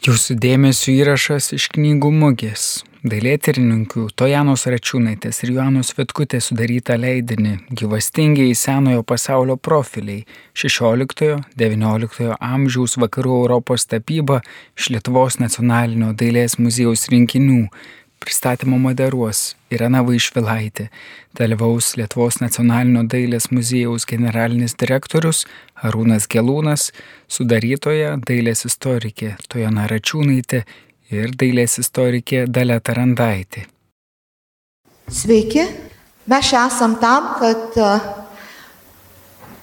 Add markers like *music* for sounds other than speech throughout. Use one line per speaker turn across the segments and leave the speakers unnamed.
Jūsų dėmesio įrašas iš knygų mugės. Dailėtirininkių Tojanos Račiūnaitės ir Joanos Vitkutės sudarytą leidinį gyvastingiai senojo pasaulio profiliai 16-XIX amžiaus vakarų Europos tapyba iš Lietuvos nacionalinio dailės muziejaus rinkinių pristatymo moderuos Irena Vaišvilaitė, dalyvaus Lietuvos nacionalinio dailės muziejaus generalinis direktorius Arūnas Gelūnas, sudarytoja dailės istorikė Tojana Račiūnaitė ir dailės istorikė Dalia Tarandaitė.
Sveiki, mes čia esam tam, kad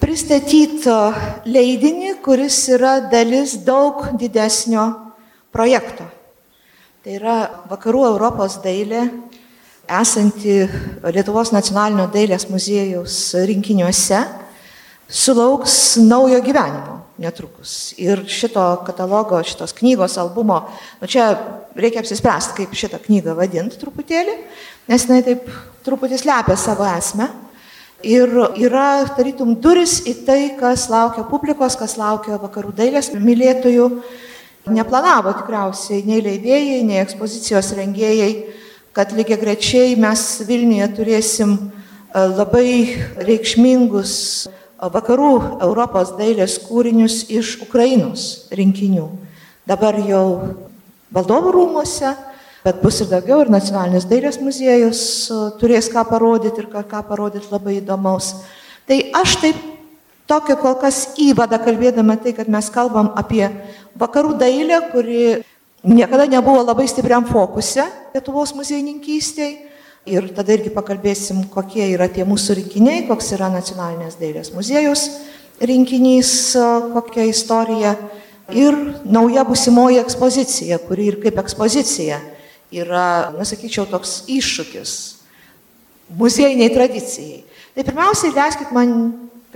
pristatytų leidinį, kuris yra dalis daug didesnio projekto. Tai yra vakarų Europos dailė, esanti Lietuvos nacionalinio dailės muziejaus rinkiniuose, sulauks naujo gyvenimo netrukus. Ir šito katalogo, šitos knygos albumo, nu čia reikia apsispręsti, kaip šitą knygą vadinti truputėlį, nes jinai taip truputį slepia savo esmę. Ir yra, tarytum, duris į tai, kas laukia publikos, kas laukia vakarų dailės mylėtojų Neplanavo tikriausiai nei leidėjai, nei ekspozicijos rengėjai, kad lygiai grečiai mes Vilniuje turėsim e, labai reikšmingus e, vakarų Europos dailės kūrinius iš Ukrainos rinkinių. Dabar jau valdovų rūmose, bet bus ir daugiau, ir nacionalinis dailės muziejus e, turės ką parodyti ir ką parodyti labai įdomaus. Tai aš taip Tokią kol kas įvadą kalbėdama tai, kad mes kalbam apie vakarų dailę, kuri niekada nebuvo labai stipriam fokuse Lietuvos muziejininkystėje. Ir tada irgi pakalbėsim, kokie yra tie mūsų rinkiniai, koks yra nacionalinės dailės muziejus rinkinys, kokia istorija. Ir nauja busimoji ekspozicija, kuri ir kaip ekspozicija yra, nesakyčiau, toks iššūkis muziejiniai tradicijai. Tai pirmiausiai leiskit man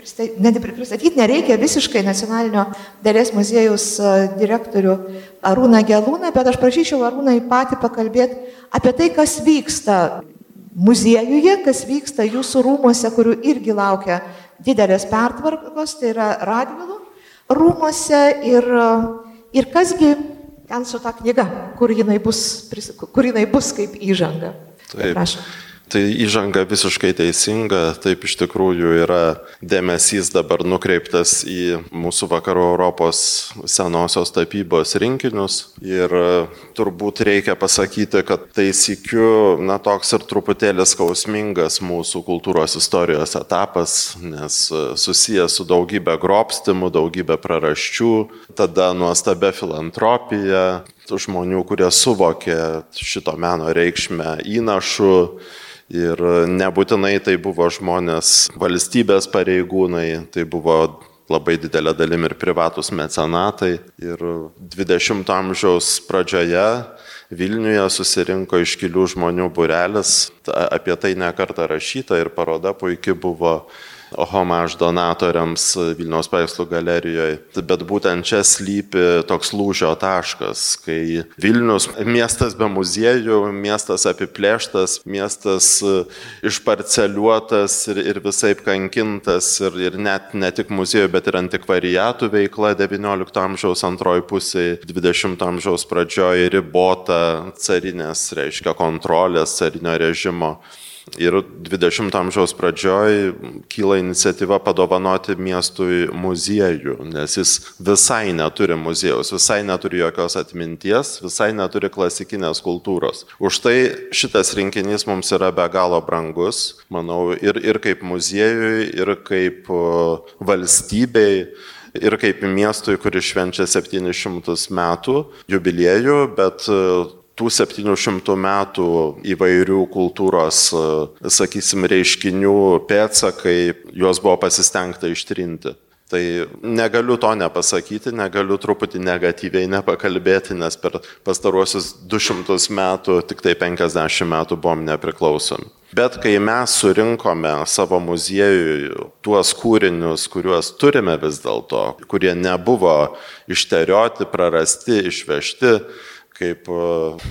pristatyti nereikia visiškai nacionalinio dailės muziejaus e, direktorių Arūną Gelūną, bet aš prašyčiau Arūną į patį pakalbėti apie tai, kas vyksta muziejuje, kas vyksta jūsų rūmose, kurių irgi laukia didelės pertvarkos, tai yra Radvilų rūmose ir, ir kasgi ten su ta knyga, kur jinai bus, kur jinai bus kaip įžanga.
Taip. Prašau. Tai įžanga visiškai teisinga, taip iš tikrųjų yra dėmesys dabar nukreiptas į mūsų vakarų Europos senosios tapybos rinkinius. Ir e, turbūt reikia pasakyti, kad tai sikiu, na, toks ir truputėlį skausmingas mūsų kultūros istorijos etapas, nes e, susijęs su daugybė grobstimų, daugybė praraščių, tada nuostabia filantropija, žmonių, kurie suvokė šito meno reikšmę įnašų Ir nebūtinai tai buvo žmonės valstybės pareigūnai, tai buvo labai didelė dalim ir privatus mecenatai. Ir 20-ojo amžiaus pradžioje Vilniuje susirinko iškilių žmonių burelis, apie tai nekarta rašyta ir paroda puikiai buvo homaž donatoriams Vilniaus paveikslų galerijoje. Bet būtent čia slypi toks lūžio taškas, kai Vilnius miestas be muziejų, miestas apiplėštas, miestas e, išparceliuotas ir, ir visai kankintas ir, ir net ne tik muziejų, bet ir antikvariatų veikla XIX amžiaus antroji pusė, XX amžiaus pradžioje ribota carinės, reiškia kontrolės carinio režimo. Ir 20 amžiaus pradžioj kyla iniciatyva padovanoti miestui muziejų, nes jis visai neturi muziejaus, visai neturi jokios atminties, visai neturi klasikinės kultūros. Už tai šitas rinkinys mums yra be galo brangus, manau, ir, ir kaip muziejui, ir kaip valstybei ir kaip miestui, kuris švenčia 700 metų jubiliejų, bet tų 700 metų įvairių kultūros, sakysim, reiškinių pėtsakai, juos buvo pasistengta ištrinti. Tai negaliu to nepasakyti, negaliu truputį negatyviai nepakalbėti, nes per pastaruosius 200 metų tik tai 50 metų buvom nepriklausomi. Bet kai mes surinkome savo muziejui tuos kūrinius, kuriuos turime vis dėlto, kurie nebuvo išterioti, prarasti, išvežti, kaip e,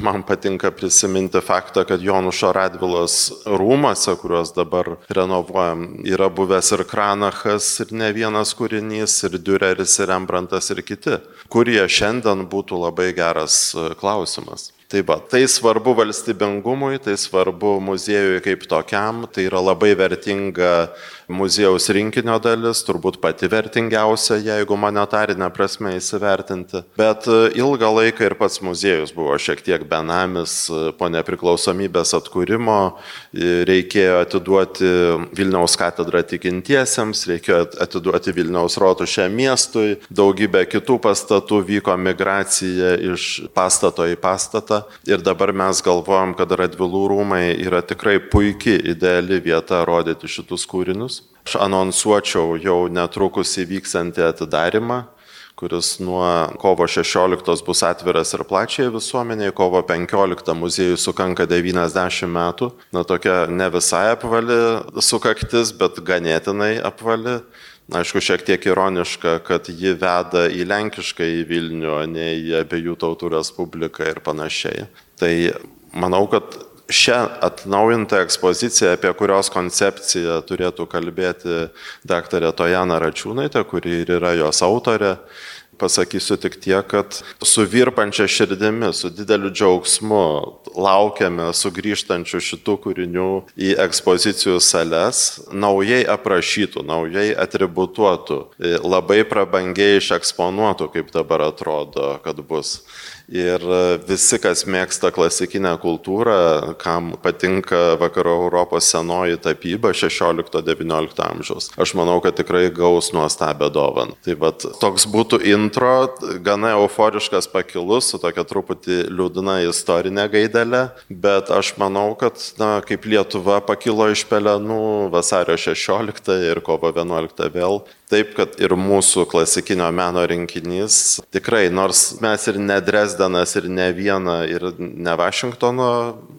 man patinka prisiminti faktą, kad Jonušo Radvilos rūmose, kuriuos dabar renovuojam, yra buvęs ir Kranachas, ir ne vienas kūrinys, ir Düreris, ir Rembrandtas, ir kiti, kurie šiandien būtų labai geras e, klausimas. Tai va, tai svarbu valstybingumui, tai svarbu muziejui kaip tokiam, tai yra labai vertinga muziejaus rinkinio dalis, turbūt pati vertingiausia, jeigu monetarinė prasme įsivertinti. Bet e, ilgą laiką ir pats muziejus buvo šiek tiek benamis e, po nepriklausomybės atkūrimo. E, reikėjo atiduoti Vilniaus katedrą tikintiesiems, reikėjo atiduoti Vilniaus rotušę miestui, daugybė kitų pastatų vyko migracija iš pastato į pastatą. Ir dabar mes galvojam, kad Radvilų rūmai yra tikrai puikiai ideali vieta rodyti šitus kūrinius. Aš anonsuočiau jau netrukus įvyksantį atidarimą, kuris nuo kovo 16 bus atviras ir plačiai visuomeniai, kovo 15 muziejui sukanka 90 metų. Na tokia ne visai apvali sukaktis, bet ganėtinai apvali. Aišku, šiek tiek ironiška, kad ji veda į Lenkišką į Vilnių, o ne į abiejų tautų respubliką ir panašiai. Tai manau, kad šią atnaujintą ekspoziciją, apie kurios koncepciją turėtų kalbėti daktarė Tojana Račiūnaitė, kuri ir yra jos autorė, pasakysiu tik tiek, kad su virpančia širdimi, su dideliu džiaugsmu laukiame sugrįžtančių šitų kūrinių į ekspozicijų sales, naujai aprašytų, naujai atributuotų, labai prabangiai išeksponuotų, kaip dabar atrodo, kad bus. Ir visi, kas mėgsta klasikinę kultūrą, kam patinka vakarų Europos senoji tapyba 16-19 amžiaus, aš manau, kad tikrai gaus nuostabią dovaną. Tai vad toks būtų intro, gana euforiškas pakilus, su tokia truputį liūdna istorinė gaidelė, bet aš manau, kad, na, kaip Lietuva pakilo iš pelenų vasario 16 ir kovo 11 vėl, Taip, kad ir mūsų klasikinio meno rinkinys tikrai, nors mes ir ne Dresdenas, ir ne Viena, ir ne Vašingtono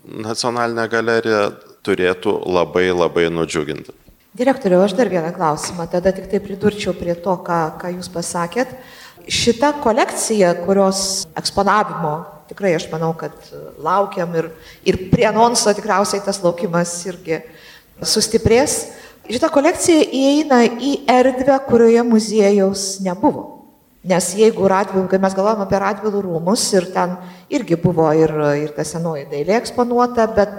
nacionalinė galerija, turėtų labai labai nudžiuginti.
Direktoriau, aš dar vieną klausimą, tada tik tai pridurčiau prie to, ką, ką Jūs pasakėt. Šita kolekcija, kurios eksponavimo tikrai aš manau, kad laukiam ir, ir prie anonso tikriausiai tas laukimas irgi sustiprės. Šita kolekcija įeina į erdvę, kurioje muziejaus nebuvo. Nes jeigu Radvilų, kai mes galvojame apie Radvilų rūmus ir ten irgi buvo ir, ir ta senoji dailė eksponuota, bet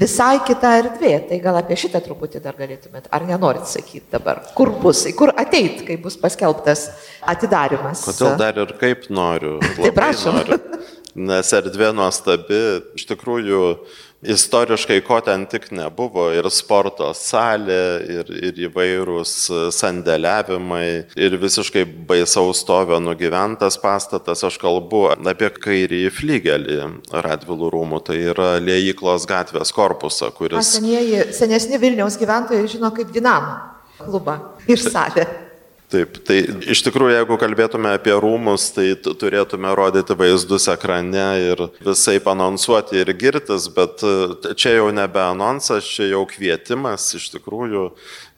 visai kita erdvė, tai gal apie šitą truputį dar galėtumėt, ar nenorit sakyti dabar, kur bus, kur ateit, kai bus paskelbtas atidarimas.
Kodėl dar ir kaip noriu. *laughs*
Tai prašom. Noriu.
Nes erdvė nuostabi, iš tikrųjų istoriškai ko ten tik nebuvo ir sporto salė, ir, ir įvairūs sandėliavimai, ir visiškai baisaus stovio nugyventas pastatas. Aš kalbu apie kairįjį flygelį Radvilų rūmų, tai yra Liejyklos gatvės korpusą, kuris...
Senieji, senesni Vilniaus gyventojai žino kaip Dinamo klubą ir salę.
Taip, tai iš tikrųjų, jeigu kalbėtume apie rūmus, tai turėtume rodyti vaizdus ekrane ir visai panonsuoti ir girtis, bet e, čia jau nebe anonsas, čia jau kvietimas. Iš tikrųjų,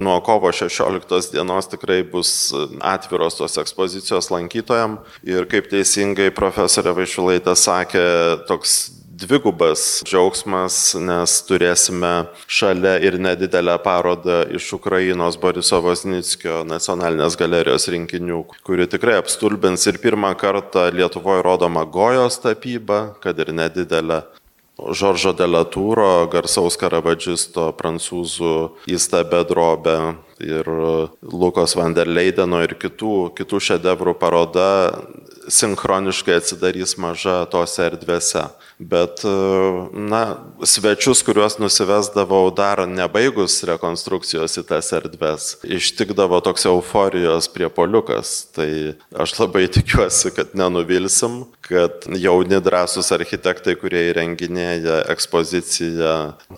nuo kovo 16 dienos tikrai bus atviros tos ekspozicijos lankytojam. Ir kaip teisingai profesorė Vaišvilaitė sakė, toks dvigubas džiaugsmas, nes turėsime šalia ir nedidelę parodą iš Ukrainos Boriso Vosnickio nacionalinės galerijos rinkinių, kuri tikrai apstulbins ir pirmą kartą Lietuvoje rodoma Gojos tapyba, kad ir nedidelė. Žoržo Delatūro, garsaus karavadžisto, prancūzų įstabę drobę ir Lukos Vanderleideno ir kitų, kitų šedevrų paroda sinchroniškai atsidarys maža tose erdvėse bet na svečius kuriuos nusivesdavau dar nebaigus rekonstrukcijos į tas erdves ištikdavo toks euforijos priepuoliukas. Tai aš labai tikiuosi kad nenuvilsim kad jauni drąsūs architektai kurie įrenginėja ekspoziciją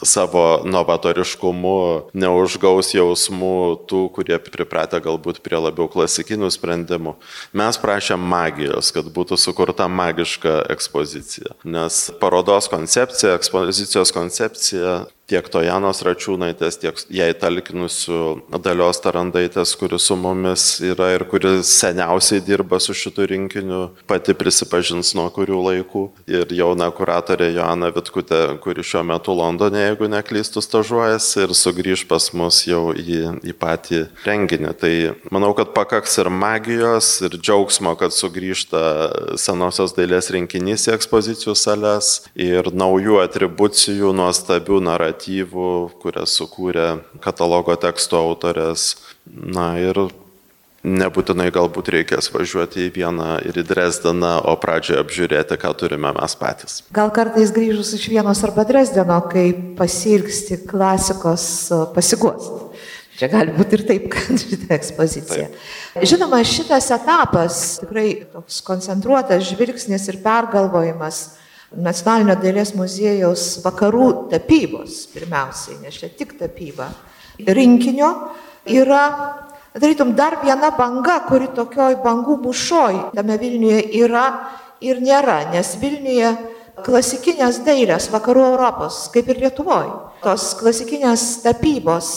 savo novatoriškumu neužgaus jausmų tų kurie pripratę galbūt prie labiau klasikinių sprendimų. Mes prašėm magijos kad būtų sukurta magiška ekspozicija nes parodos koncepcija, ekspozicijos koncepcija tiek Tojanos Račiūnaitės, tiek jai talkinusių Dalios Tarandaitės, kuris su mumis yra ir kuris seniausiai dirba su šitu rinkiniu, pati prisipažins nuo kurių laikų. Ir jauna kuratorė Joana Vitkutė, kuri šiuo metu Londone, jeigu neklystų, stažuojasi ir sugrįž pas mus jau į, į patį renginį. Tai manau, kad pakaks ir magijos, ir džiaugsmo, kad sugrįžta senosios dailės rinkinys į ekspozicijų sales ir naujų atribucijų, nuostabių naratyvų, kurias sukūrė katalogo teksto autorės. Na ir nebūtinai galbūt reikės važiuoti į vieną ir į Dresdeną, o pradžioje apžiūrėti, ką turime mes patys.
Gal kartais grįžus iš vienos arba Dresdeno, kai pasilgsti klasikos pasiguosti. Čia gali būti ir taip, *laughs* kad šitą ekspoziciją. Taip. Žinoma, šitas etapas, tikrai toks koncentruotas žvilgsnis ir pergalvojimas Nacionalinio dailės muziejaus vakarų tapybos, pirmiausiai, nes čia tik tapyba, rinkinio yra, darytum, dar viena banga, kuri tokioj bangų mušoj tame Vilniuje yra ir nėra, nes Vilniuje klasikinės dailės vakarų Europos, kaip ir Lietuvoje, tos klasikinės tapybos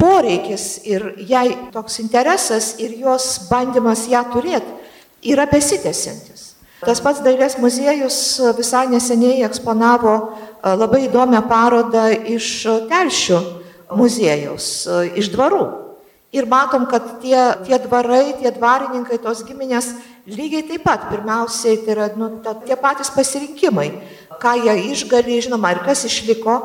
poreikis ir jai toks interesas ir jos bandymas ją turėti yra besitęsiantis. Tas pats Dailės muziejus visai neseniai eksponavo labai įdomią parodą iš telšių muziejaus, iš dvarų. Ir matom, kad tie, tie dvarai, tie dvarininkai, tos giminės lygiai taip pat, pirmiausiai, tai yra nu, ta, tie patys pasirinkimai, ką jie išgali, žinoma, ir kas išliko,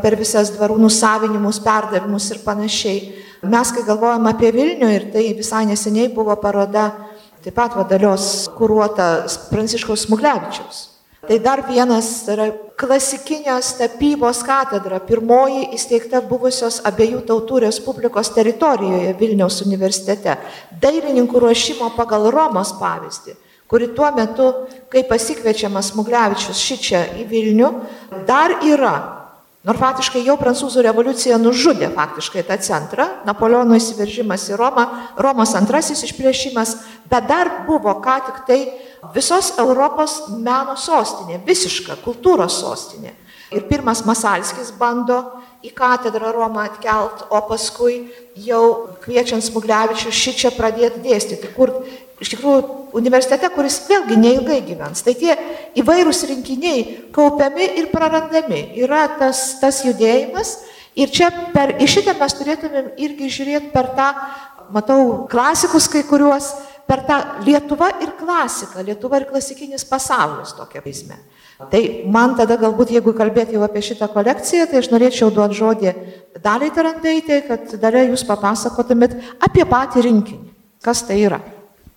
per visas dvarų nusavinimus, perdavimus ir panašiai. Mes, kai galvojam apie Vilnių, ir tai visai neseniai buvo paroda, taip pat vadalios kūruota Pranciškaus Smuglevičiaus. Tai dar vienas yra klasikinės tapybos katedra, pirmoji įsteigta buvusios abiejų tautų Respublikos teritorijoje Vilniaus universitete. Dailininkų ruošimo pagal Romos pavyzdį kuri tuo metu, kai pasikviečiamas Smuglevičius šičia į Vilnių, dar yra Nors faktiškai jau prancūzų revoliucija nužudė faktiškai tą centrą, Napoleono įsiveržimas į Romą, Romos antrasis išplėšimas, bet dar buvo ką tik tai visos Europos meno sostinė, visiška kultūros sostinė. Ir pirmas Masalskis bando į katedrą Romą atkelt, o paskui jau kviečiant Smuglevičių šį čia pradėti dėstyti, kur iš tikrųjų universitete, kuris vėlgi neilgai gyvens. Tai tie įvairūs rinkiniai kaupiami ir prarandami. Yra tas, tas judėjimas ir čia per, iš šitą mes turėtumėm irgi žiūrėti per tą, matau, klasikus kai kuriuos, per tą Lietuva ir klasika, Lietuva ir klasikinis pasaulis tokia prizmė. Tai man tada galbūt, jeigu kalbėti jau apie šitą kolekciją, tai aš norėčiau duoti žodį daliai tarandaitė, kad dalė jūs papasakotumėt apie patį rinkinį. Kas tai yra?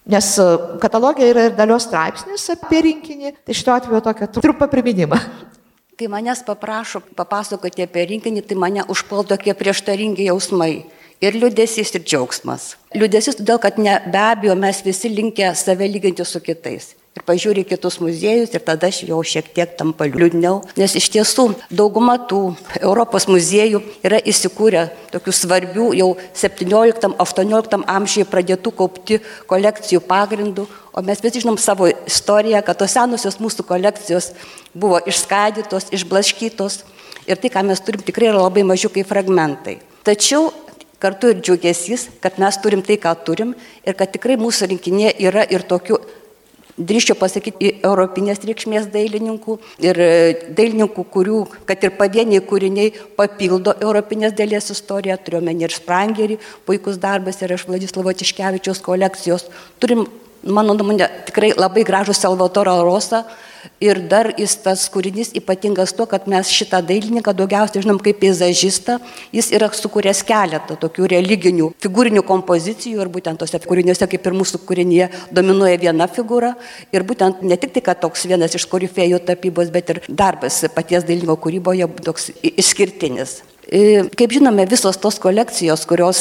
Nes e, katalogė yra ir dalios straipsnis apie rinkinį, tai šituo atveju tokia trumpą priminimą.
Kai manęs paprašo papasakoti apie rinkinį, tai mane užpal tokie prieštaringi jausmai. Ir liūdėsys, ir džiaugsmas. Liūdėsys todėl, kad ne, be abejo mes visi linkę save lyginti su kitais ir pažiūri kitus muziejus ir tada aš jau šiek tiek tampa liūdniau, nes iš tiesų dauguma tų Europos muziejų yra įsikūrę tokių svarbių jau 17-18 amžiuje pradėtų kaupti kolekcijų pagrindų, o mes visi žinom savo istoriją, kad tos senusios mūsų kolekcijos buvo išskaidytos, išblaškytos. Ir tai, ką mes turim, tikrai yra labai mažiukai fragmentai. Tačiau kartu ir džiugesys, kad mes turim tai, ką turim ir kad tikrai mūsų rinkinė yra ir tokių drįščiau pasakyti, europinės reikšmės dailininkų ir e, dailininkų, kurių, kad ir pavieniai kūriniai papildo europinės dailės istoriją, turiuomenį ir Sprangerį, puikus darbas yra iš Vladislavo Tiškevičiaus kolekcijos. Turim, mano nuomonė, tikrai labai gražų Salvatorą Rosą, Ir dar jis tas kūrinys ypatingas tuo, kad mes šitą dailininką daugiausiai žinom kaip peizažistą. Jis yra sukūręs keletą tokių religinių, figūrinių kompozicijų ir būtent tose kūriniuose, kaip ir mūsų kūrinyje, dominuoja viena figūra. Ir būtent ne tik tai, kad toks vienas iš korifėjų tapybos, bet ir darbas paties dailininko kūryboje toks išskirtinis. E, kaip žinome, visos tos kolekcijos, kurios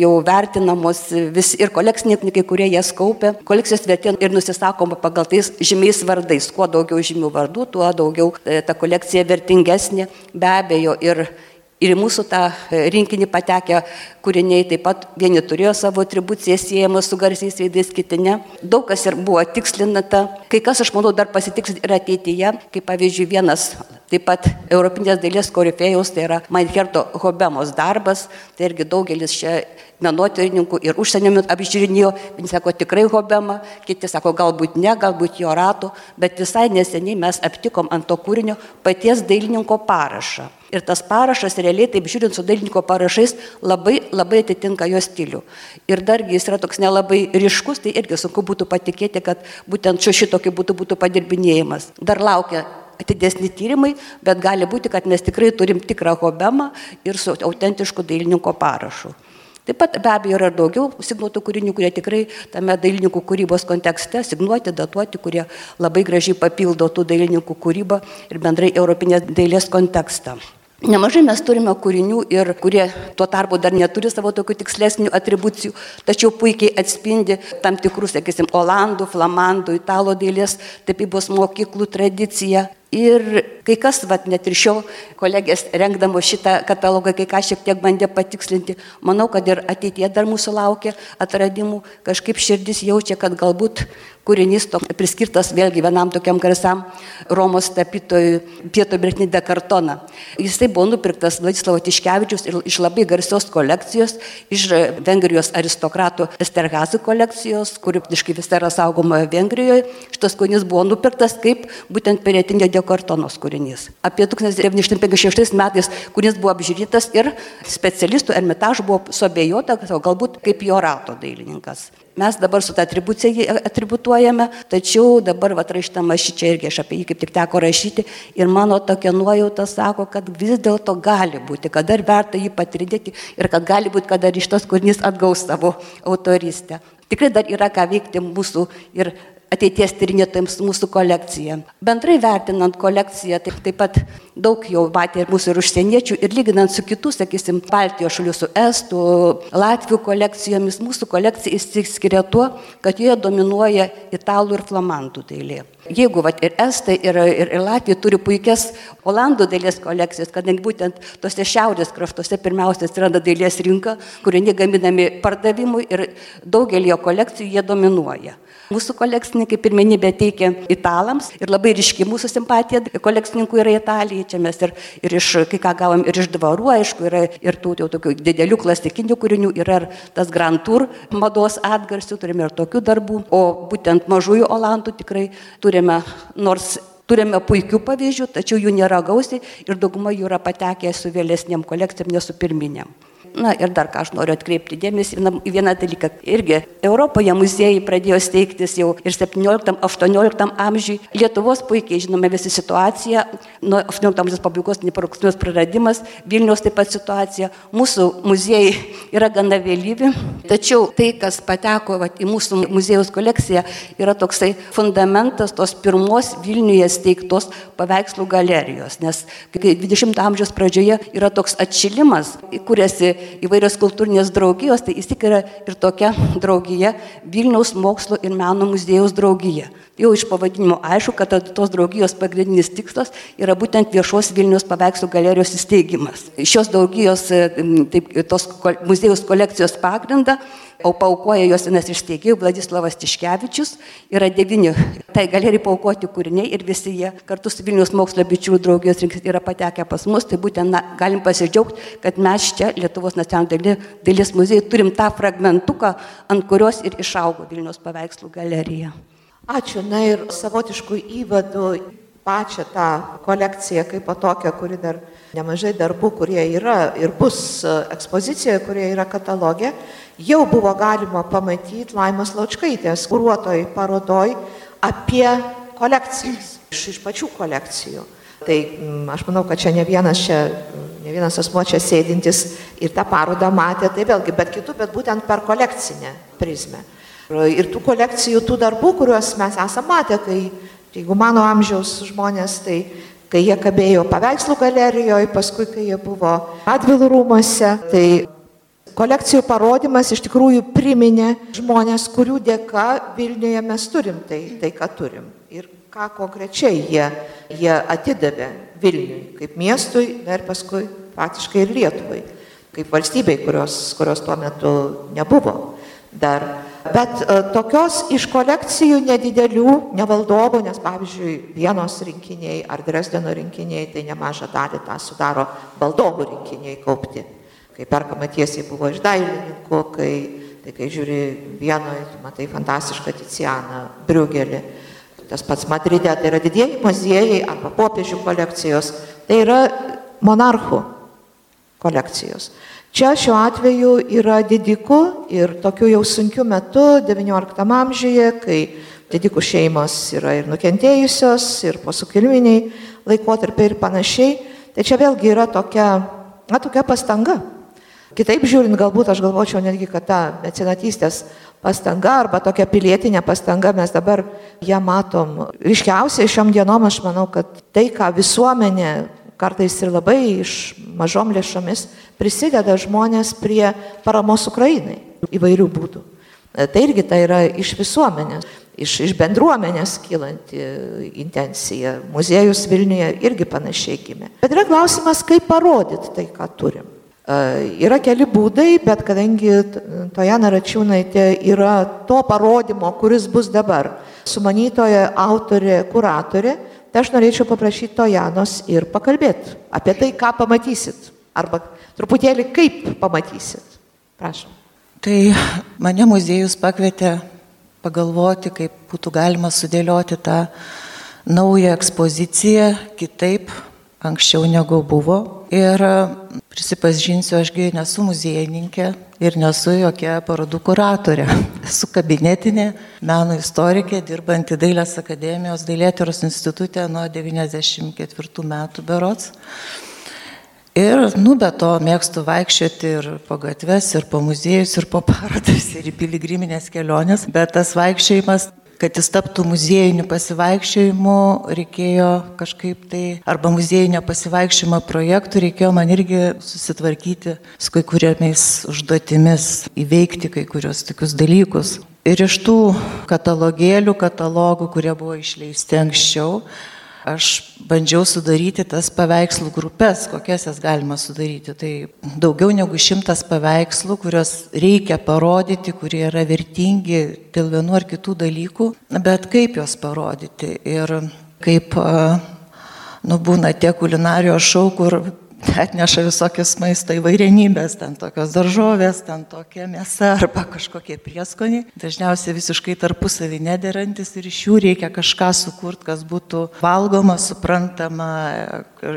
jau vertinamos vis, ir kolekcininkai, kurie jas kaupia, kolekcijos vertė ir nusisakoma pagal tais žymiais vardais. Kuo daugiau žymių vardų, tuo daugiau e, ta kolekcija vertingesnė. Be abejo, ir Ir į mūsų tą e, rinkinį patekę kūriniai taip pat vieni turėjo savo atribuciją siejamą su garsiais veidais, kiti ne. Daug kas ir buvo tikslinata. Kai kas, aš manau, dar pasitiks ir ateityje, kaip pavyzdžiui, vienas Taip pat Europinės dailės korifėjus, tai yra Mainherto Hobemos darbas, tai irgi daugelis čia menotyrininkų ir užsienio apžiūrinėjo, vieni sako tikrai Hobema, kiti sako galbūt ne, galbūt jo ratų, bet visai neseniai mes aptikom ant to kūrinio paties dailininko parašą. Ir tas parašas realiai, taip žiūrint su dailininko parašais, labai, labai atitinka jo stilių. Ir dargi jis yra toks nelabai ryškus, tai irgi sunku būtų patikėti, kad būtent šio šitokį būtų, būtų padirbinėjimas. Dar laukia atidesni tyrimai, bet gali būti, kad mes tikrai turim tikrą hobemą ir su autentišku dailininko parašu. Taip pat be abejo yra daugiau signuotų kūrinių, kurie tikrai tame dailininkų kūrybos kontekste signuoti, datuoti, kurie labai gražiai papildo tų dailininkų kūrybą ir bendrai europinės dailės kontekstą. Nemažai mes turime kūrinių ir kurie tuo tarpu dar neturi savo tokių tikslesnių atribucijų, tačiau puikiai atspindi tam tikrus, sakysim, olandų, flamandų, italo dailės tapybos mokyklų tradiciją. Ir kai kas, vat, net ir šio kolegės rengdamo šitą katalogą, kai ką šiek tiek bandė patikslinti, manau, kad ir ateitie dar mūsų laukia atradimų, kažkaip širdis jaučia, kad galbūt kūrinys to priskirtas vėlgi vienam tokiam garsam Romos tapytojui Pieto Bretni de Kartona. Jisai buvo nupirktas Vladislavo Tiškevičius iš labai garsios kolekcijos, iš Vengrijos aristokratų Esterhazy kolekcijos, kuri iškai vis yra saugoma Vengrijoje. Šitas kūrinys buvo nupirktas kaip būtent Peretinio de Kartonos kūrinys. Apie 1956 metais kūrinys buvo apžiūrėtas ir specialistų ermitažų buvo suabejota, galbūt kaip jo rato dailininkas. Mes dabar su tą atribucija jį atributuojame, tačiau dabar va raštama šį čia irgi aš apie jį kaip tik teko rašyti ir mano tokia nuojauta sako, kad vis dėlto gali būti, kad dar verta jį patirdėti ir kad gali būti, kad dar iš tos kūrinys atgaus savo autoristę. Tikrai dar yra ką veikti mūsų ir ateities tyrinėtojams mūsų kolekciją. Bendrai vertinant kolekciją, taip, taip pat daug jau matė ir mūsų ir užsieniečių, ir lyginant su kitų, sakysim, Baltijos šalių, su Estų, Latvių kolekcijomis, mūsų kolekcija išsiskiria tuo, kad joje dominuoja italų ir flamandų dailė. Jeigu vat, ir Estai, ir, ir, ir Latvija turi puikias Olandų dailės kolekcijas, kadangi būtent tose šiaurės kraštuose pirmiausia atsiranda dailės rinka, kurie gaminami pardavimui ir daugelio kolekcijų jie dominuoja. Mūsų kolekcininkai pirmenybę teikia italams ir labai ryški mūsų simpatija kolekcininkų yra Italija. Čia mes ir, ir iš, kai ką gavom, ir iš dvarų, aišku, yra ir tų jau tokių didelių klasikinių kūrinių, yra ir tas Grand Tour mados atgarsių, turime ir tokių darbų, o būtent mažųjų Olandų tikrai turime, nors Turime puikių pavyzdžių, tačiau jų nėra gausiai ir dauguma jų yra patekę su vėlesniam kolekcijam, ne su pirminiam. Na ir dar ką aš noriu atkreipti dėmesį į vieną dalyką. Irgi Europoje muziejai pradėjo steigtis jau ir 17-18 amžiui. Lietuvos puikiai žinome visą situaciją, nuo 18 amžiaus pabaigos neparuksnios praradimas, Vilniaus taip pat situacija. Mūsų muziejai yra gana vėlyvi, tačiau tai, kas pateko va, į mūsų muziejaus kolekciją, yra toksai fundamentas tos pirmos Vilniuje steigtos paveikslų galerijos. Nes 20 amžiaus pradžioje yra toks atšilimas, kuriasi įvairios kultūrinės draugijos, tai vis tik yra ir tokia draugija Vilniaus mokslo ir meno muziejaus draugija. Jau iš pavadinimo aišku, kad tos draugijos pagrindinis tikslas yra būtent viešos Vilnius paveikslų galerijos įsteigimas. Šios draugijos, taip, tos muziejus kolekcijos pagrindą o paukoja jos vienas iš steigėjų Vladislavas Tiškevičius, yra devyni tai galerijai paukoti kūriniai ir visi jie kartu su Vilnius mokslo bičių draugijos yra patekę pas mus, tai būtent na, galim pasidžiaugti, kad mes čia Lietuvos nacionalinio dailės muziejai turim tą fragmentuką, ant kurios ir išaugo Vilnius paveikslų galerija.
Ačiū, na ir savotiškų įvadų pačią tą kolekciją kaip po tokią, kuri dar nemažai darbų, kurie yra ir bus ekspozicijoje, kurie yra katalogė, jau buvo galima pamatyti Laimos Laučkaitės kūruotoj parodoj apie kolekcijas iš, iš pačių kolekcijų. Tai m, aš manau, kad čia ne vienas, čia, ne vienas asmo čia sėdintis ir tą parodą matė, tai vėlgi, bet kitų, bet būtent per kolekcinę prizmę. Ir tų kolekcijų, tų darbų, kuriuos mes esame matę, kai, jeigu mano amžiaus žmonės, tai kai jie kabėjo paveikslų galerijoje, paskui kai jie buvo atvilų rūmose, tai kolekcijų parodymas iš tikrųjų priminė žmonės, kurių dėka Vilniuje mes turim tai, tai ką turim. Ir ką konkrečiai jie, jie atidavė Vilniui kaip miestui, na ir paskui faktiškai ir Lietuvai, kaip valstybei, kurios, kurios tuo metu nebuvo. dar. Bet e, tokios iš kolekcijų nedidelių, nevaldovų, nes pavyzdžiui, vienos rinkiniai ar Dresdeno rinkiniai, tai nemažą dalį tą sudaro valdovų rinkiniai kaupti. Kai perkama tiesiai buvo iš dailininkų, kai, tai kai žiūri vienoje, matai fantastišką Ticianą, Briugelį. Tas pats Madride, tai yra didieji muziejai arba popiežių kolekcijos, tai yra monarchų kolekcijos. Čia šiuo atveju yra didikų ir tokiu jau sunkiu metu XIX amžiuje, kai didikų šeimos yra ir nukentėjusios, ir posukilminiai laikotarpiai ir panašiai, tai čia vėlgi yra tokia, na, tokia pastanga. Kitaip žiūrint, galbūt aš galvočiau netgi, kad ta mecenatystės pastanga arba tokia pilietinė pastanga mes dabar ją matom. Ryškiausiai šiom dienom aš manau, kad tai, ką visuomenė kartais ir labai iš mažom lėšomis prisideda žmonės prie paramos Ukrainai įvairių būdų. Tai irgi tai yra iš visuomenės, iš, iš bendruomenės kylanti intencija. Muziejus Vilniuje irgi panašiai gimė. Bet yra klausimas, kaip parodyti tai, ką turim. Yra keli būdai, bet kadangi Tojana Račiūnaitė yra to parodymo, kuris bus dabar, sumanytoja, autorė, kuratorė, tai aš norėčiau paprašyti Tojanos ir pakalbėti apie tai, ką pamatysit. Arba truputėlį kaip pamatysit. Prašom.
Tai mane muziejus pakvietė pagalvoti, kaip būtų galima sudėlioti tą naują ekspoziciją kitaip, anksčiau negu buvo. Ir prisipažinsiu, ašgi nesu muziejininkė ir nesu jokia parodų kuratorė. *laughs* Esu kabinetinė meno istorikė, dirbanti Dailės akademijos Dailėtyros institutė nuo 94 metų berots. Ir, nu, be to mėgstu vaikščioti ir po gatves, ir po muziejus, ir po parodas, *laughs* ir į piligriminės keliones, bet tas vaikščiojimas kad jis taptų muziejiniu pasivaikščiojimu, reikėjo kažkaip tai, arba muziejinio pasivaikščiojimo projektų, reikėjo man irgi susitvarkyti su kai kuriamis užduotimis, įveikti kai kurios tokius dalykus. Ir iš tų katalogėlių, katalogų, kurie buvo išleisti anksčiau, aš bandžiau sudaryti tas paveikslų grupės, kokias jas galima sudaryti. Tai daugiau negu šimtas paveikslų, kuriuos reikia parodyti, kurie yra vertingi dėl vienų ar kitų dalykų, bet kaip juos parodyti. Ir kaip, nu, būna tie kulinarijos šau, kur atneša visokias maisto įvairienybės, ten tokios daržovės, ten tokia mėsa arba kažkokie prieskoniai, dažniausiai visiškai tarpusavį nederantis ir iš jų reikia kažką sukurti, kas būtų valgoma, suprantama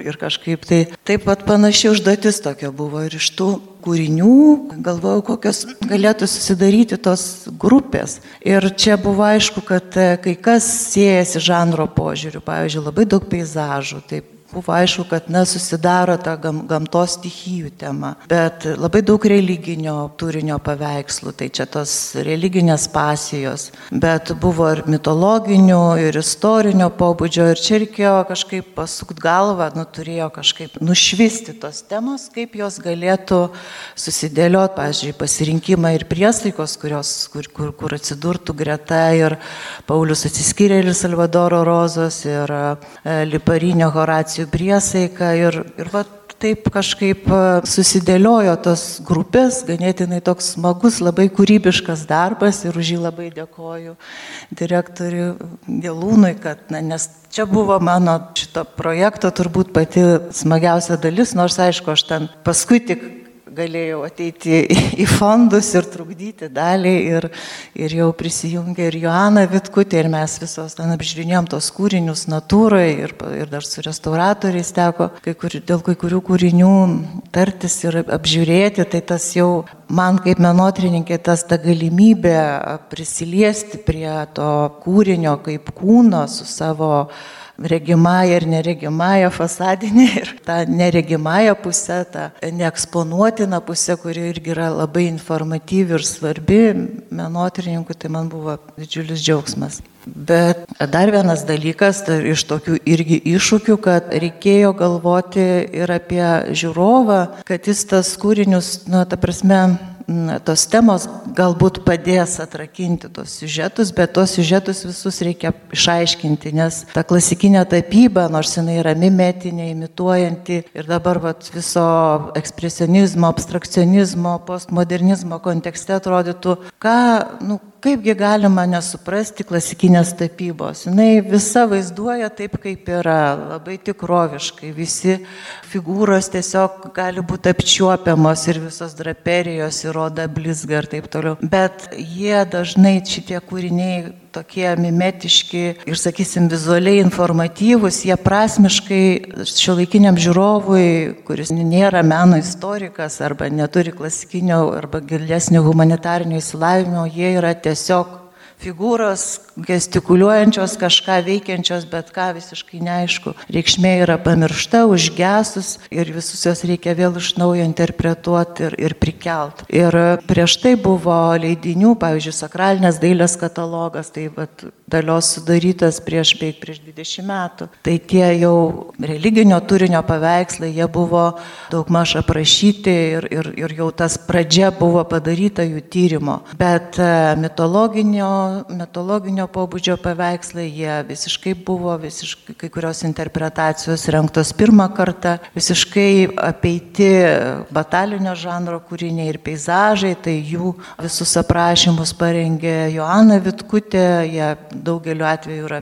ir kažkaip tai. Taip pat panašiai užduotis tokia buvo ir iš tų kūrinių, galvojau, kokios galėtų susidaryti tos grupės. Ir čia buvo aišku, kad kai kas siejasi žanro požiūriu, pavyzdžiui, labai daug peizažų, taip buvo aišku, kad na, susidaro ta gam, gamtos stichijų tema, bet labai daug religinio turinio paveikslų, tai čia tos religinės pasijos, bet buvo ir mitologinių, ir istorinio pobūdžio, ir čia reikėjo kažkaip pasukt galvą, nu, turėjo kažkaip nušvisti tos temos, kaip jos galėtų susidėlioti, pavyzdžiui, pasirinkimą ir priesaikos, kurios, kur, kur, kur atsidurtų greta ir Paulius atsiskyrėlis Salvadoro Rozos ir e, Liparinio Horacijų nacijų priesaiką ir, ir va, taip kažkaip e, susidėliojo tos grupės, ganėtinai toks smagus, labai kūrybiškas darbas ir už jį labai dėkoju direktoriui Gelūnui, kad, na, nes čia buvo mano šito projekto turbūt pati smagiausia dalis, nors aišku, aš ten paskui tik galėjau ateiti į fondus ir trukdyti dalį ir, ir jau prisijungė ir Joana Vitkutė ir mes visos ten apžiūrinėjom tos kūrinius natūrai ir, ir dar su restauratoriais teko kai kur, dėl kai kurių kūrinių tartis ir apžiūrėti, tai tas jau man kaip menotrininkė tas ta galimybė prisiliesti prie to kūrinio kaip kūno su savo regimąją ir neregimąją fasadinę ir tą neregimąją pusę, tą neeksponuotiną pusę, kuri irgi yra labai informatyvi ir svarbi menotyrininkui, tai man buvo didžiulis džiaugsmas. Bet dar vienas dalykas tai iš tokių irgi iššūkių, kad reikėjo galvoti ir apie žiūrovą, kad jis tas kūrinius, nu, ta prasme, tos temos galbūt padės atrakinti tos siužetus, bet tos siužetus visus reikia išaiškinti, nes ta klasikinė tapyba, nors jinai yra mimetinė, imituojanti ir dabar vat, viso ekspresionizmo, abstrakcionizmo, postmodernizmo kontekste atrodytų, ką, nu, kaipgi galima nesuprasti klasikinės tapybos. Jis visa vaizduoja taip, kaip yra, labai tikroviškai. Visi figūros tiesiog gali būti apčiuopiamos ir visos draperijos įroda blizga ir taip toliau. Bet jie dažnai šitie kūriniai tokie mimetiški ir, sakysim, vizualiai informatyvūs, jie prasmiškai šiuolaikiniam žiūrovui, kuris nėra meno istorikas arba neturi klasikinio arba gilesnio humanitarinio įsilavinimo, jie yra tiesiog figūros gestikuliuojančios, kažką veikiančios, bet ką visiškai neaišku. Reikšmė yra pamiršta, užgesus ir visus jos reikia vėl iš naujo interpretuoti ir, ir prikelt. Ir prieš tai buvo leidinių, pavyzdžiui, sakralinės dailės katalogas, tai vat, dalios sudarytas prieš beveik prieš 20 metų. Tai tie jau religinio turinio paveikslai, jie buvo daug maž aprašyti ir, ir, ir jau tas pradžia buvo padaryta jų tyrimo. Bet e, mitologinio, mitologinio religinio pobūdžio paveikslai, jie visiškai buvo, visiškai kai kurios interpretacijos renktos pirmą kartą, visiškai apeiti batalinio žanro kūriniai ir peizažai, tai jų visus aprašymus parengė Joana Vitkutė, jie daugeliu atveju yra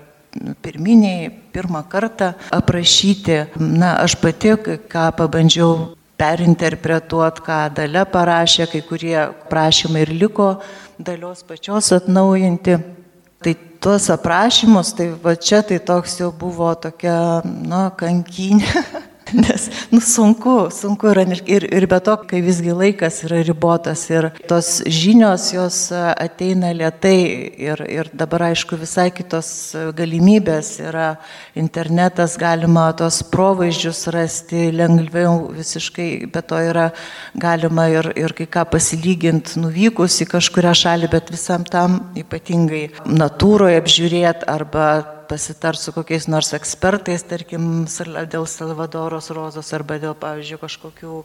pirminiai, pirmą kartą aprašyti. Na, aš pati, ką pabandžiau perinterpretuoti, ką dalė parašė, kai kurie prašymai ir liko dalios pačios atnaujinti. Tai tuos aprašymus, tai va čia tai toks jau buvo tokia, nu, kankinė. *laughs* *laughs* Nes nu, sunku, sunku yra ir, ir be to, kai visgi laikas yra ribotas ir tos žinios jos ateina lietai ir, ir dabar aišku visai kitos galimybės yra. Internetas, galima tos provaizdžius rasti lengviau visiškai, bet to yra galima ir, ir kai ką pasilyginti nuvykus į kažkurią šalį, bet visam tam ypatingai natūroje apžiūrėti arba pasitart su kokiais nors ekspertais, tarkim, dėl Salvadoros Rozos arba dėl, pavyzdžiui, kažkokių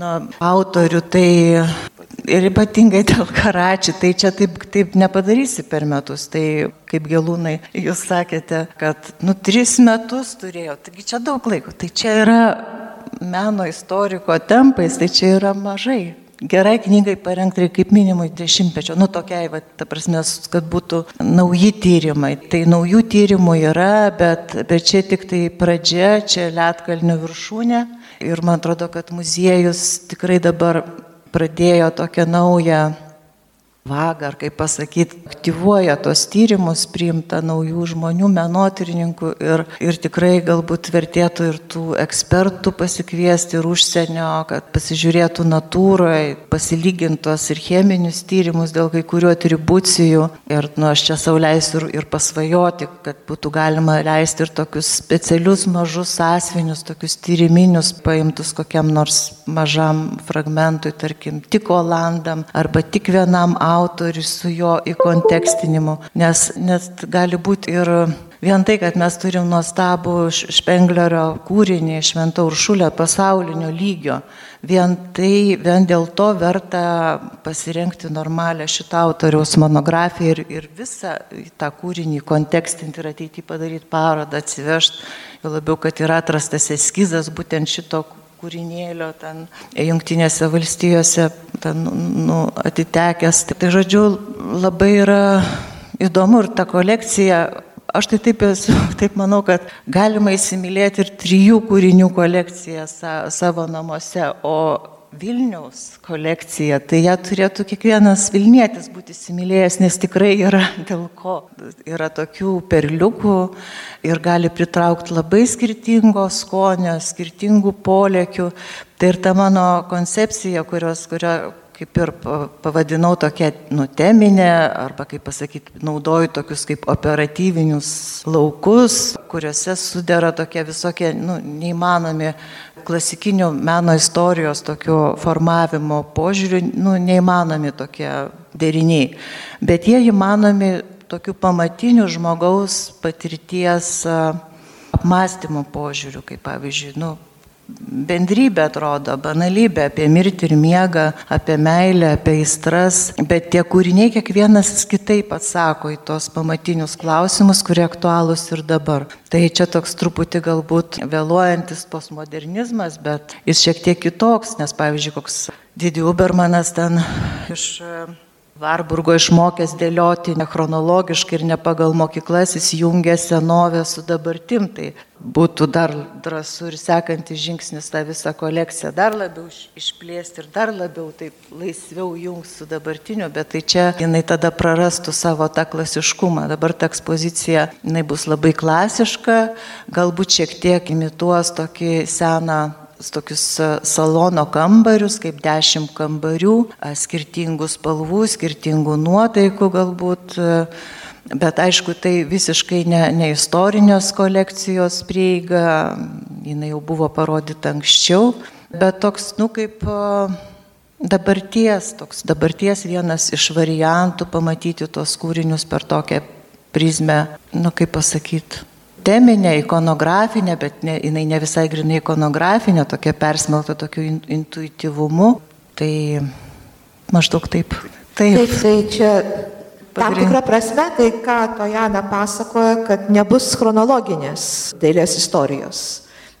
nu, autorių, tai ir ypatingai dėl karačių, tai čia taip, taip nepadarysi per metus. Tai kaip gelūnai, jūs sakėte, kad, nu, tris metus turėjo, taigi čia daug laiko, tai čia yra meno istoriko tempais, tai čia yra mažai gerai knygai parengti kaip minimum dešimtmečio, nu tokiai, va, ta prasme, kad būtų nauji tyrimai. Tai naujų tyrimų yra, bet, bet čia tik tai pradžia, čia Lietkalnio viršūnė ir man atrodo, kad muziejus tikrai dabar pradėjo tokią naują vagą, ar kaip pasakyti, aktyvuoja tos tyrimus, priimta naujų žmonių, menotyrininkų ir, ir tikrai galbūt vertėtų ir tų ekspertų pasikviesti ir užsienio, kad pasižiūrėtų natūroje, pasilygintos ir cheminius tyrimus dėl kai kurių atribucijų. Ir nu, aš čia sauliaisiu ir, ir pasvajoti, kad būtų galima leisti ir tokius specialius mažus asmenius, tokius tyriminius paimtus kokiam nors mažam fragmentui, tarkim, tik Olandam arba tik vienam autoriui autorius su jo įkontekstinimu, nes, nes gali būti ir vien tai, kad mes turim nuostabų Špenglerio kūrinį Švento Uršulio pasaulinio lygio, vien tai, vien dėl to verta pasirinkti normalią šitą autoriaus monografiją ir, ir visą tą kūrinį kontekstinti ir ateitį padaryti parodą, atsivežti, jau labiau, kad yra atrastas eskizas būtent šito kūrinėlio ten jungtinėse valstijose ten, nu, atitekęs. Tai žodžiu, labai yra įdomu ir ta kolekcija. Aš tai taip esu, *laughs* taip manau, kad galima įsimylėti ir trijų kūrinių kolekciją sa, savo namuose, o Vilniaus kolekcija, tai ją turėtų kiekvienas Vilnietis būti įsimylėjęs, nes tikrai yra *laughs* dėl ko. Yra tokių perliukų ir gali pritraukti labai skirtingo skonio, skirtingų polėkių. Tai ir ta mano koncepcija, kurios, kurio, kaip ir pavadinau tokia nuteminė, arba kaip pasakyti, naudoju tokius kaip operatyvinius laukus, kuriuose sudėra tokie visokie nu, neįmanomi klasikinių meno istorijos tokio formavimo požiūrių, nu, neįmanomi tokie deriniai. Bet jie įmanomi tokių pamatinių žmogaus patirties apmąstymo požiūrių, kaip pavyzdžiui, nu, bendrybė atrodo, banalybė apie mirtį ir miegą, apie meilę, apie aistras, bet tie kūriniai kiekvienas kitaip atsako į tos pamatinius klausimus, kurie aktualūs ir dabar. Tai čia toks truputį galbūt vėluojantis postmodernizmas, bet jis šiek tiek kitoks, nes pavyzdžiui, koks Didi Ubermanas ten iš Varburgo išmokęs dėlioti nechronologiškai ir ne pagal mokyklas, jis jungia senovę su dabartim. Tai būtų dar drąsų ir sekantis žingsnis tą visą kolekciją dar labiau išplėsti ir dar labiau taip laisviau jungs su dabartiniu, bet tai čia jinai tada prarastų savo tą klasiškumą. Dabar ta ekspozicija jinai bus labai klasiška, galbūt šiek tiek imituos tokį seną tokius salono kambarius, kaip dešimt kambarių, skirtingų spalvų, skirtingų nuotaikų galbūt. Bet aišku, tai visiškai ne, ne istorinės kolekcijos prieiga, jinai jau buvo parodyta anksčiau, bet toks, nu, kaip dabarties, toks dabarties vienas iš variantų pamatyti tuos kūrinius per tokią prizmę, nu, kaip pasakyti, teminė, ikonografinė, bet ne, jinai ne visai grinai ikonografinė, tokia persmelta tokiu in, intuityvumu. Tai maždaug taip.
Taip, taip tai čia tam tikrą prasme, tai ką Tojana pasakoja, kad nebus chronologinės dailės istorijos.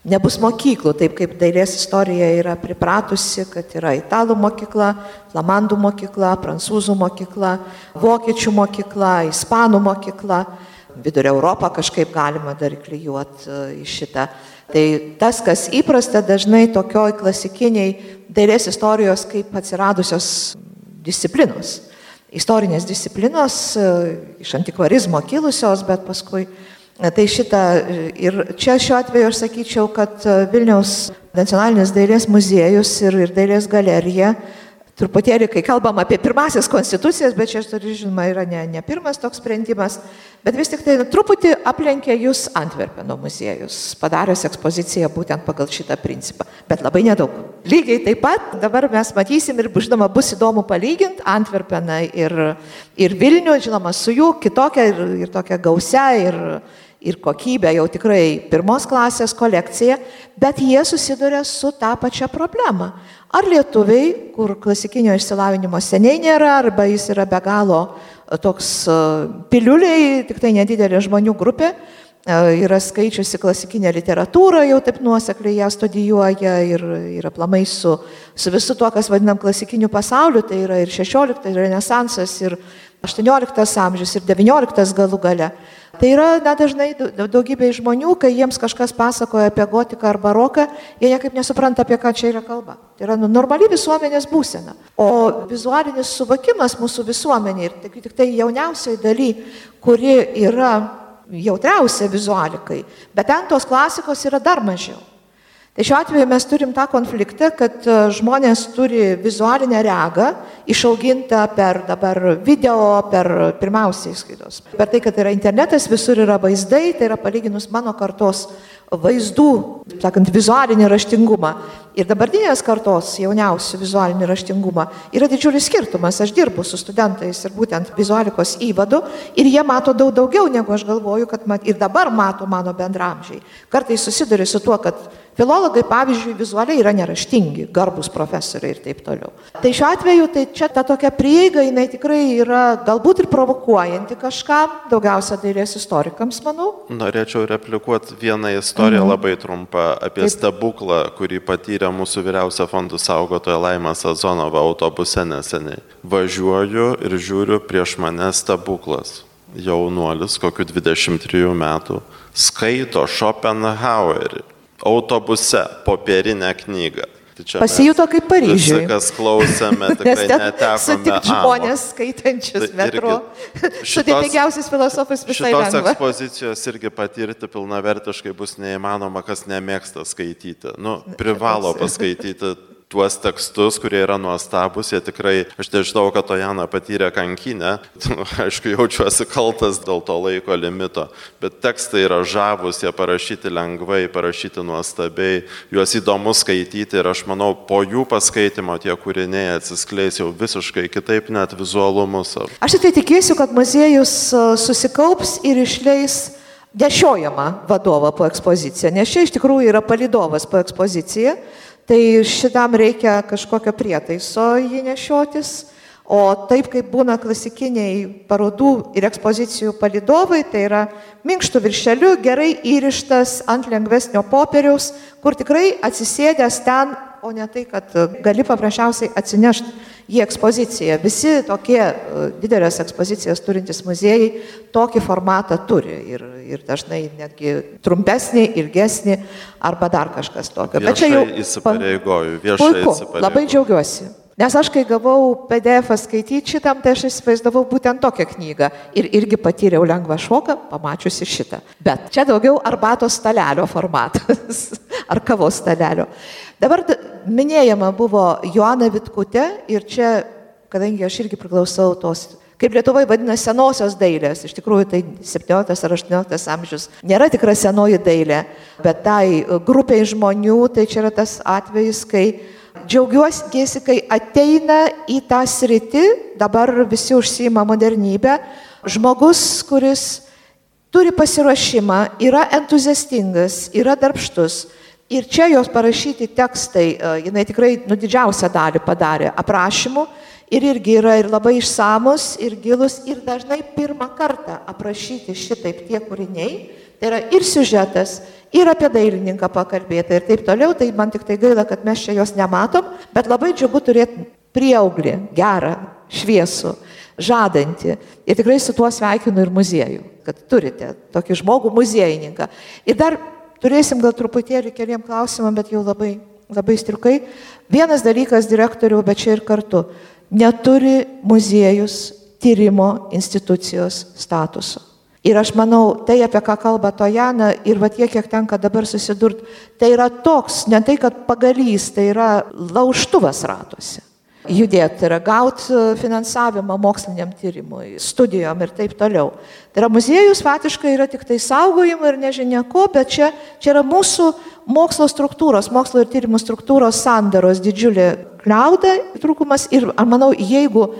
Nebus mokyklų, taip kaip dailės istorija yra pripratusi, kad yra italų mokykla, flamandų mokykla, prancūzų mokykla, vokiečių mokykla, ispanų mokykla vidurio Europą kažkaip galima dar klyjuoti e, į šitą. Tai tas, kas įprasta dažnai tokioj klasikiniai dailės istorijos kaip atsiradusios disciplinos. Istorinės disciplinos e, iš antikvarizmo kilusios, bet paskui e, Tai šitą ir čia šiuo atveju aš sakyčiau, kad Vilniaus nacionalinis dailės muziejus ir, ir dailės galerija truputėlį, kai kalbam apie pirmasis konstitucijas, bet čia, žinoma, yra ne, ne pirmas toks sprendimas, bet vis tik tai nu, truputį aplenkė jūs Antverpeno muziejus, padaręs ekspoziciją būtent pagal šitą principą, bet labai nedaug. Lygiai taip pat dabar mes matysim ir, žinoma, bus įdomu palyginti Antverpeną ir, ir Vilnių, žinoma, su jų kitokia ir, ir tokia gausia ir, ir kokybę, jau tikrai pirmos klasės kolekcija, bet jie susiduria su tą pačią problemą. Ar lietuviai, kur klasikinio išsilavinimo seniai nėra, arba jis yra be galo e, toks e, piliuliai, tik tai nedidelė žmonių grupė, e, yra skaičiusi klasikinę literatūrą, jau taip nuosekliai ją studijuoja ir, ir aplamai su, su visu tuo, kas vadinam klasikiniu pasauliu, tai yra ir 16, ir Renesansas, ir 18 amžius, ir 19 galų gale. Tai yra na, dažnai daugybė žmonių, kai jiems kažkas pasakoja apie gotiką ar baroką, jie niekaip nesupranta, apie ką čia yra kalba. Tai yra nu, normali visuomenės būsena. O vizualinis suvokimas mūsų visuomenė ir tik, tik tai jauniausiai daly, kuri yra jautriausia vizualikai, bet ten tos klasikos yra dar mažiau. Tai šiuo atveju mes turim tą konfliktą, kad e, žmonės turi vizualinę regą, išaugintą per dabar video, per pirmiausiai skaitos. Per tai, kad yra internetas, visur yra vaizdai, tai yra palyginus mano kartos vaizdų, sakant, vizualinį raštingumą ir dabartinės kartos jauniausių vizualinį raštingumą yra didžiulis skirtumas. Aš dirbu su studentais ir būtent vizualikos įvadu ir jie mato daug daugiau, negu aš galvoju, kad mat, ir dabar mato mano bendramžiai. Kartais susiduri su tuo, kad Filologai, pavyzdžiui, vizualiai yra neraštingi, garbus profesoriai ir taip toliau. Tai šiuo atveju, tai čia ta tokia prieiga, jinai tikrai yra galbūt ir provokuojanti kažkam, daugiausia dailės istorikams, manau.
Norėčiau replikuoti vieną istoriją mhm. labai trumpą apie taip. stebuklą, kurį patyrė mūsų vyriausia fondų saugotoja Laima Sazonova autobuse neseniai. Važiuoju ir žiūriu prieš mane stebuklas. Jaunuolis, kokiu 23 metų, skaito Schopenhauerį autobuse popierinę knygą.
Tai Pasijuto kaip Paryžiuje.
Kas klausėme, *laughs* tikrai netekome.
Sutikti žmonės skaitančius tai metro. Sudėtingiausias filosofas visai. Šitos lengva.
ekspozicijos irgi patirti pilnavertiškai bus neįmanoma, kas nemėgsta skaityti. Nu, privalo paskaityti tuos tekstus, kurie yra nuostabus, jie tikrai, aš nežinau, kad Tojana patyrė kankinę, *laughs* aišku, jaučiuosi kaltas dėl to laiko limito, bet tekstai yra žavus, jie parašyti lengvai, parašyti nuostabiai, juos įdomu skaityti ir aš manau, po jų paskaitimo tie kūriniai atsiskleis jau visiškai kitaip net vizualumus.
Aš tik tai tikėsiu, kad muziejus e, susikaups ir išleis nešiojamą vadovą po ekspoziciją, nes čia iš tikrųjų yra palidovas po ekspoziciją, tai šitam reikia kažkokio prietaiso jį nešiotis. O taip kaip būna klasikiniai parodų ir ekspozicijų palidovai, tai yra minkštų viršelių, gerai įrištas ant lengvesnio popieriaus, kur tikrai atsisėdęs ten, o ne tai, kad gali paprasčiausiai atsinešti į ekspoziciją. Visi tokie e, didelės ekspozicijas turintys muziejai tokį formatą turi ir, ir dažnai netgi trumpesnį, ilgesnį arba dar kažkas tokio.
Viešai Bet čia jau įsipareigoju, viešai
puiku, įsipareigoju. Labai džiaugiuosi. Nes aš, kai gavau PDF skaityti šitam, tai aš įsivaizdavau būtent tokią knygą ir irgi patyriau lengvą šoką, pamačiusi šitą. Bet čia daugiau arbatos stalelio formatas *laughs* ar kavos stalelio. Dabar minėjama buvo Joana Vitkutė ir čia, kadangi aš irgi priklausau tos kaip Lietuvoje vadina senosios dailės. Iš tikrųjų, tai 17 ar 18 amžius nėra tikra senoji dailė, bet tai grupiai žmonių, tai čia yra tas atvejis, kai Džiaugiuosi, kai ateina į tą sritį, dabar visi užsima modernybę, žmogus, kuris turi pasiruošimą, yra entuziastingas, yra darbštus. Ir čia jos parašyti tekstai, e, jinai tikrai nu, didžiausią dalį padarė aprašymų ir irgi yra ir labai išsamus, ir gilus, ir dažnai pirmą kartą aprašyti šitaip tie kūriniai. Tai yra ir siužetas, ir apie dailininką pakalbėta ir taip toliau, tai man tik tai gaila, kad mes čia jos nematom, bet labai džiugu turėti prieauglį, gerą, šviesų, žadantį. Ir tikrai su tuo sveikinu ir muziejų, kad turite tokį žmogų muziejininką. Ir dar turėsim gal truputėlį keliam klausimam, bet jau labai, labai striukai. Vienas dalykas direktorių, bet čia ir kartu. Neturi muziejus tyrimo institucijos statuso. Ir aš manau, tai apie ką kalba Tojana ir va tiek, kiek tenka dabar susidurti, tai yra toks, ne tai, kad pagalys, tai yra lauštuvas ratuose. Judėti, tai yra gauti e, finansavimą moksliniam tyrimui, studijom ir taip toliau. Tai yra muziejus faktiškai yra tik tai saugojimo ir nežinia ko, bet čia, čia yra mūsų mokslo struktūros, mokslo ir tyrimų struktūros sandaros didžiulė kliauda, trūkumas ir, manau, jeigu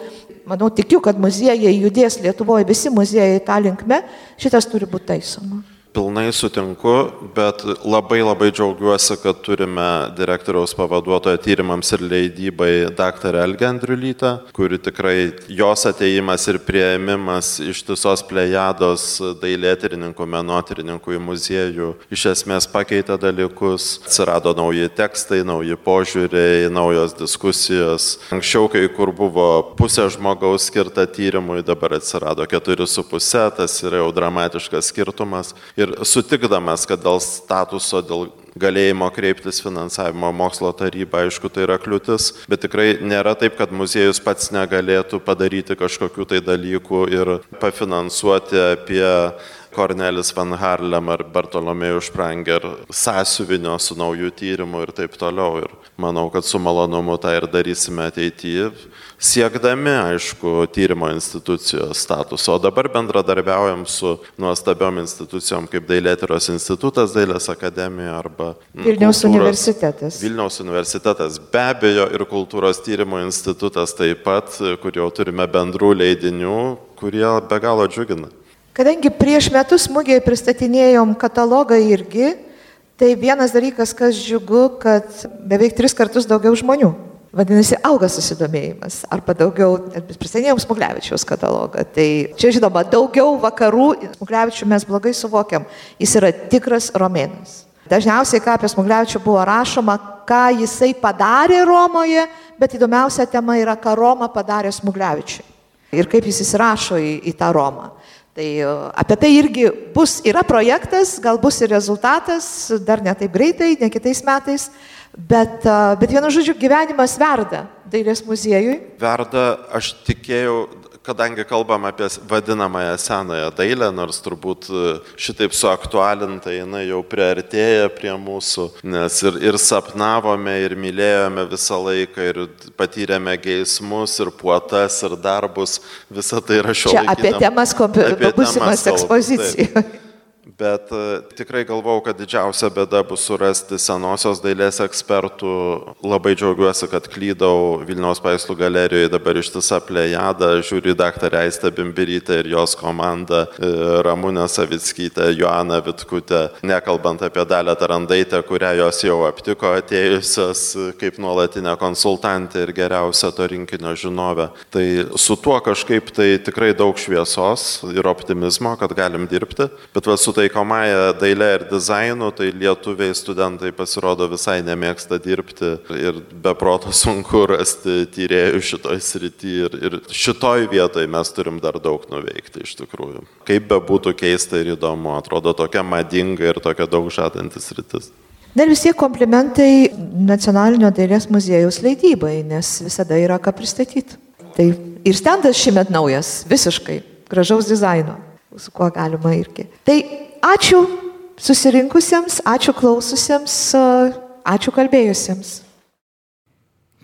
manau, tikiu, kad muziejai judės Lietuvoje, visi muziejai tą linkme, šitas turi būti taisoma.
Pilnai sutinku, bet labai labai džiaugiuosi, kad turime direktoriaus pavaduotoją tyrimams ir leidybai dr. Elgę Andriulytę, kuri tikrai jos ateimas ir prieimimas ištisos plejados dailėtyrininkų, menotyrininkų į muziejų iš esmės pakeitė dalykus. Atsirado nauji tekstai, nauji požiūriai, naujos diskusijos. Anksčiau, kai kur buvo pusė žmogaus skirta tyrimui, dabar atsirado keturi su pusė, tas yra jau dramatiškas skirtumas. Ir ir sutikdamas, kad dėl statuso, dėl galėjimo kreiptis finansavimo mokslo taryba, aišku, tai yra kliūtis, bet tikrai nėra taip, kad muziejus pats negalėtų padaryti kažkokių tai dalykų ir pafinansuoti apie Kornelis Van Harlem ar Bartolomėjų Špranger sąsiuvinio su naujų tyrimų ir taip toliau. Ir manau, kad su malonumu tą ir darysime ateityje siekdami, aišku, tyrimo institucijos statuso. O dabar bendradarbiaujam su nuostabiom institucijom kaip Dailėtyros institutas, Dailės akademija arba
Vilniaus kultūros, universitetas.
Vilniaus universitetas be abejo ir kultūros tyrimo institutas taip pat, kur jau turime bendrų leidinių, kurie be galo džiugina.
Kadangi prieš metus smūgiai pristatinėjom katalogą irgi, tai vienas dalykas, kas džiugu, kad beveik tris kartus daugiau žmonių Vadinasi, auga susidomėjimas. Arba daugiau, pristatinėjom Smuglevičiaus katalogą. Tai čia, žinoma, daugiau vakarų Smuglevičių mes blogai suvokiam. Jis yra tikras romėnas. Dažniausiai, ką apie Smuglevičių buvo rašoma, ką jisai padarė Romoje, bet įdomiausia tema yra, ką Roma padarė Smuglevičiui. Ir kaip jis įsirašo į, į tą Romą. Tai apie tai irgi bus, yra projektas, gal bus ir rezultatas, dar ne taip greitai, ne kitais metais, Bet, bet vienu žodžiu, gyvenimas verda dailės muziejui.
Verda, aš tikėjau, kadangi kalbam apie vadinamąją senąją dailę, nors turbūt šitaip suaktualinta jinai jau priartėja prie mūsų, nes ir, ir sapnavome, ir mylėjome visą laiką, ir patyrėme geismus, ir puotas, ir darbus, visa tai yra šio.
Čia apie temas, kompi... apie būsimas ekspozicijoje.
Bet e, tikrai galvau, kad didžiausia bėda bus surasti senosios dailės ekspertų. Labai džiaugiuosi, kad klydau Vilniaus Paislų galerijoje dabar ištisa plejada, žiūri daktarę Aistę Bimbirytę ir jos komandą, e, Ramūnę Savickytę, Joaną Vitkutę, nekalbant apie dalę Tarandaitę, kurią jos jau aptiko atėjusios kaip nuolatinė konsultantė ir geriausia to rinkinio žinovė. Tai su tuo kažkaip tai tikrai daug šviesos ir optimizmo, kad galim dirbti, bet va su taikomąją dailę ir dizainu, tai lietuviai studentai pasirodo visai nemėgsta dirbti ir beproto sunku rasti tyriejų šitoj srity ir, ir šitoj vietoj mes turim dar daug nuveikti iš tikrųjų. Kaip be būtų keista ir įdomu, atrodo tokia madinga ir tokia daug žadantis rytis.
Dar vis tiek komplimentai Nacionalinio dailės muziejaus leidybai, nes visada yra ką pristatyti. Tai ir stendas šiemet naujas, visiškai gražaus dizaino, su kuo galima irgi. Tai Ačiū susirinkusiems, ačiū klaususiems, ačiū kalbėjusiems.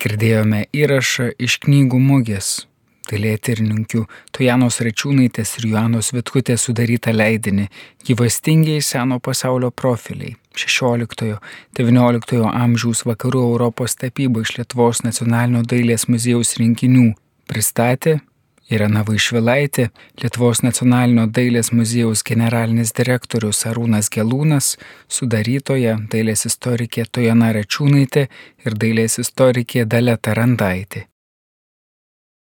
Girdėjome įrašą iš knygų mugės. Dailėtyrininkių Tojanos Rečiūnaitės ir Joanos Vitkutės sudarytą leidinį Gyvastingiai seno pasaulio profiliai 16-19 amžiaus vakarų Europos tapyba iš Lietuvos nacionalinio dailės muziejaus rinkinių pristatė Irena Vaišvilaitė, Lietuvos nacionalinio dailės muziejaus generalinis direktorius Arūnas Gelūnas, sudarytoja dailės istorikė Tojana Račiūnaitė ir dailės istorikė Daleta Randaitė.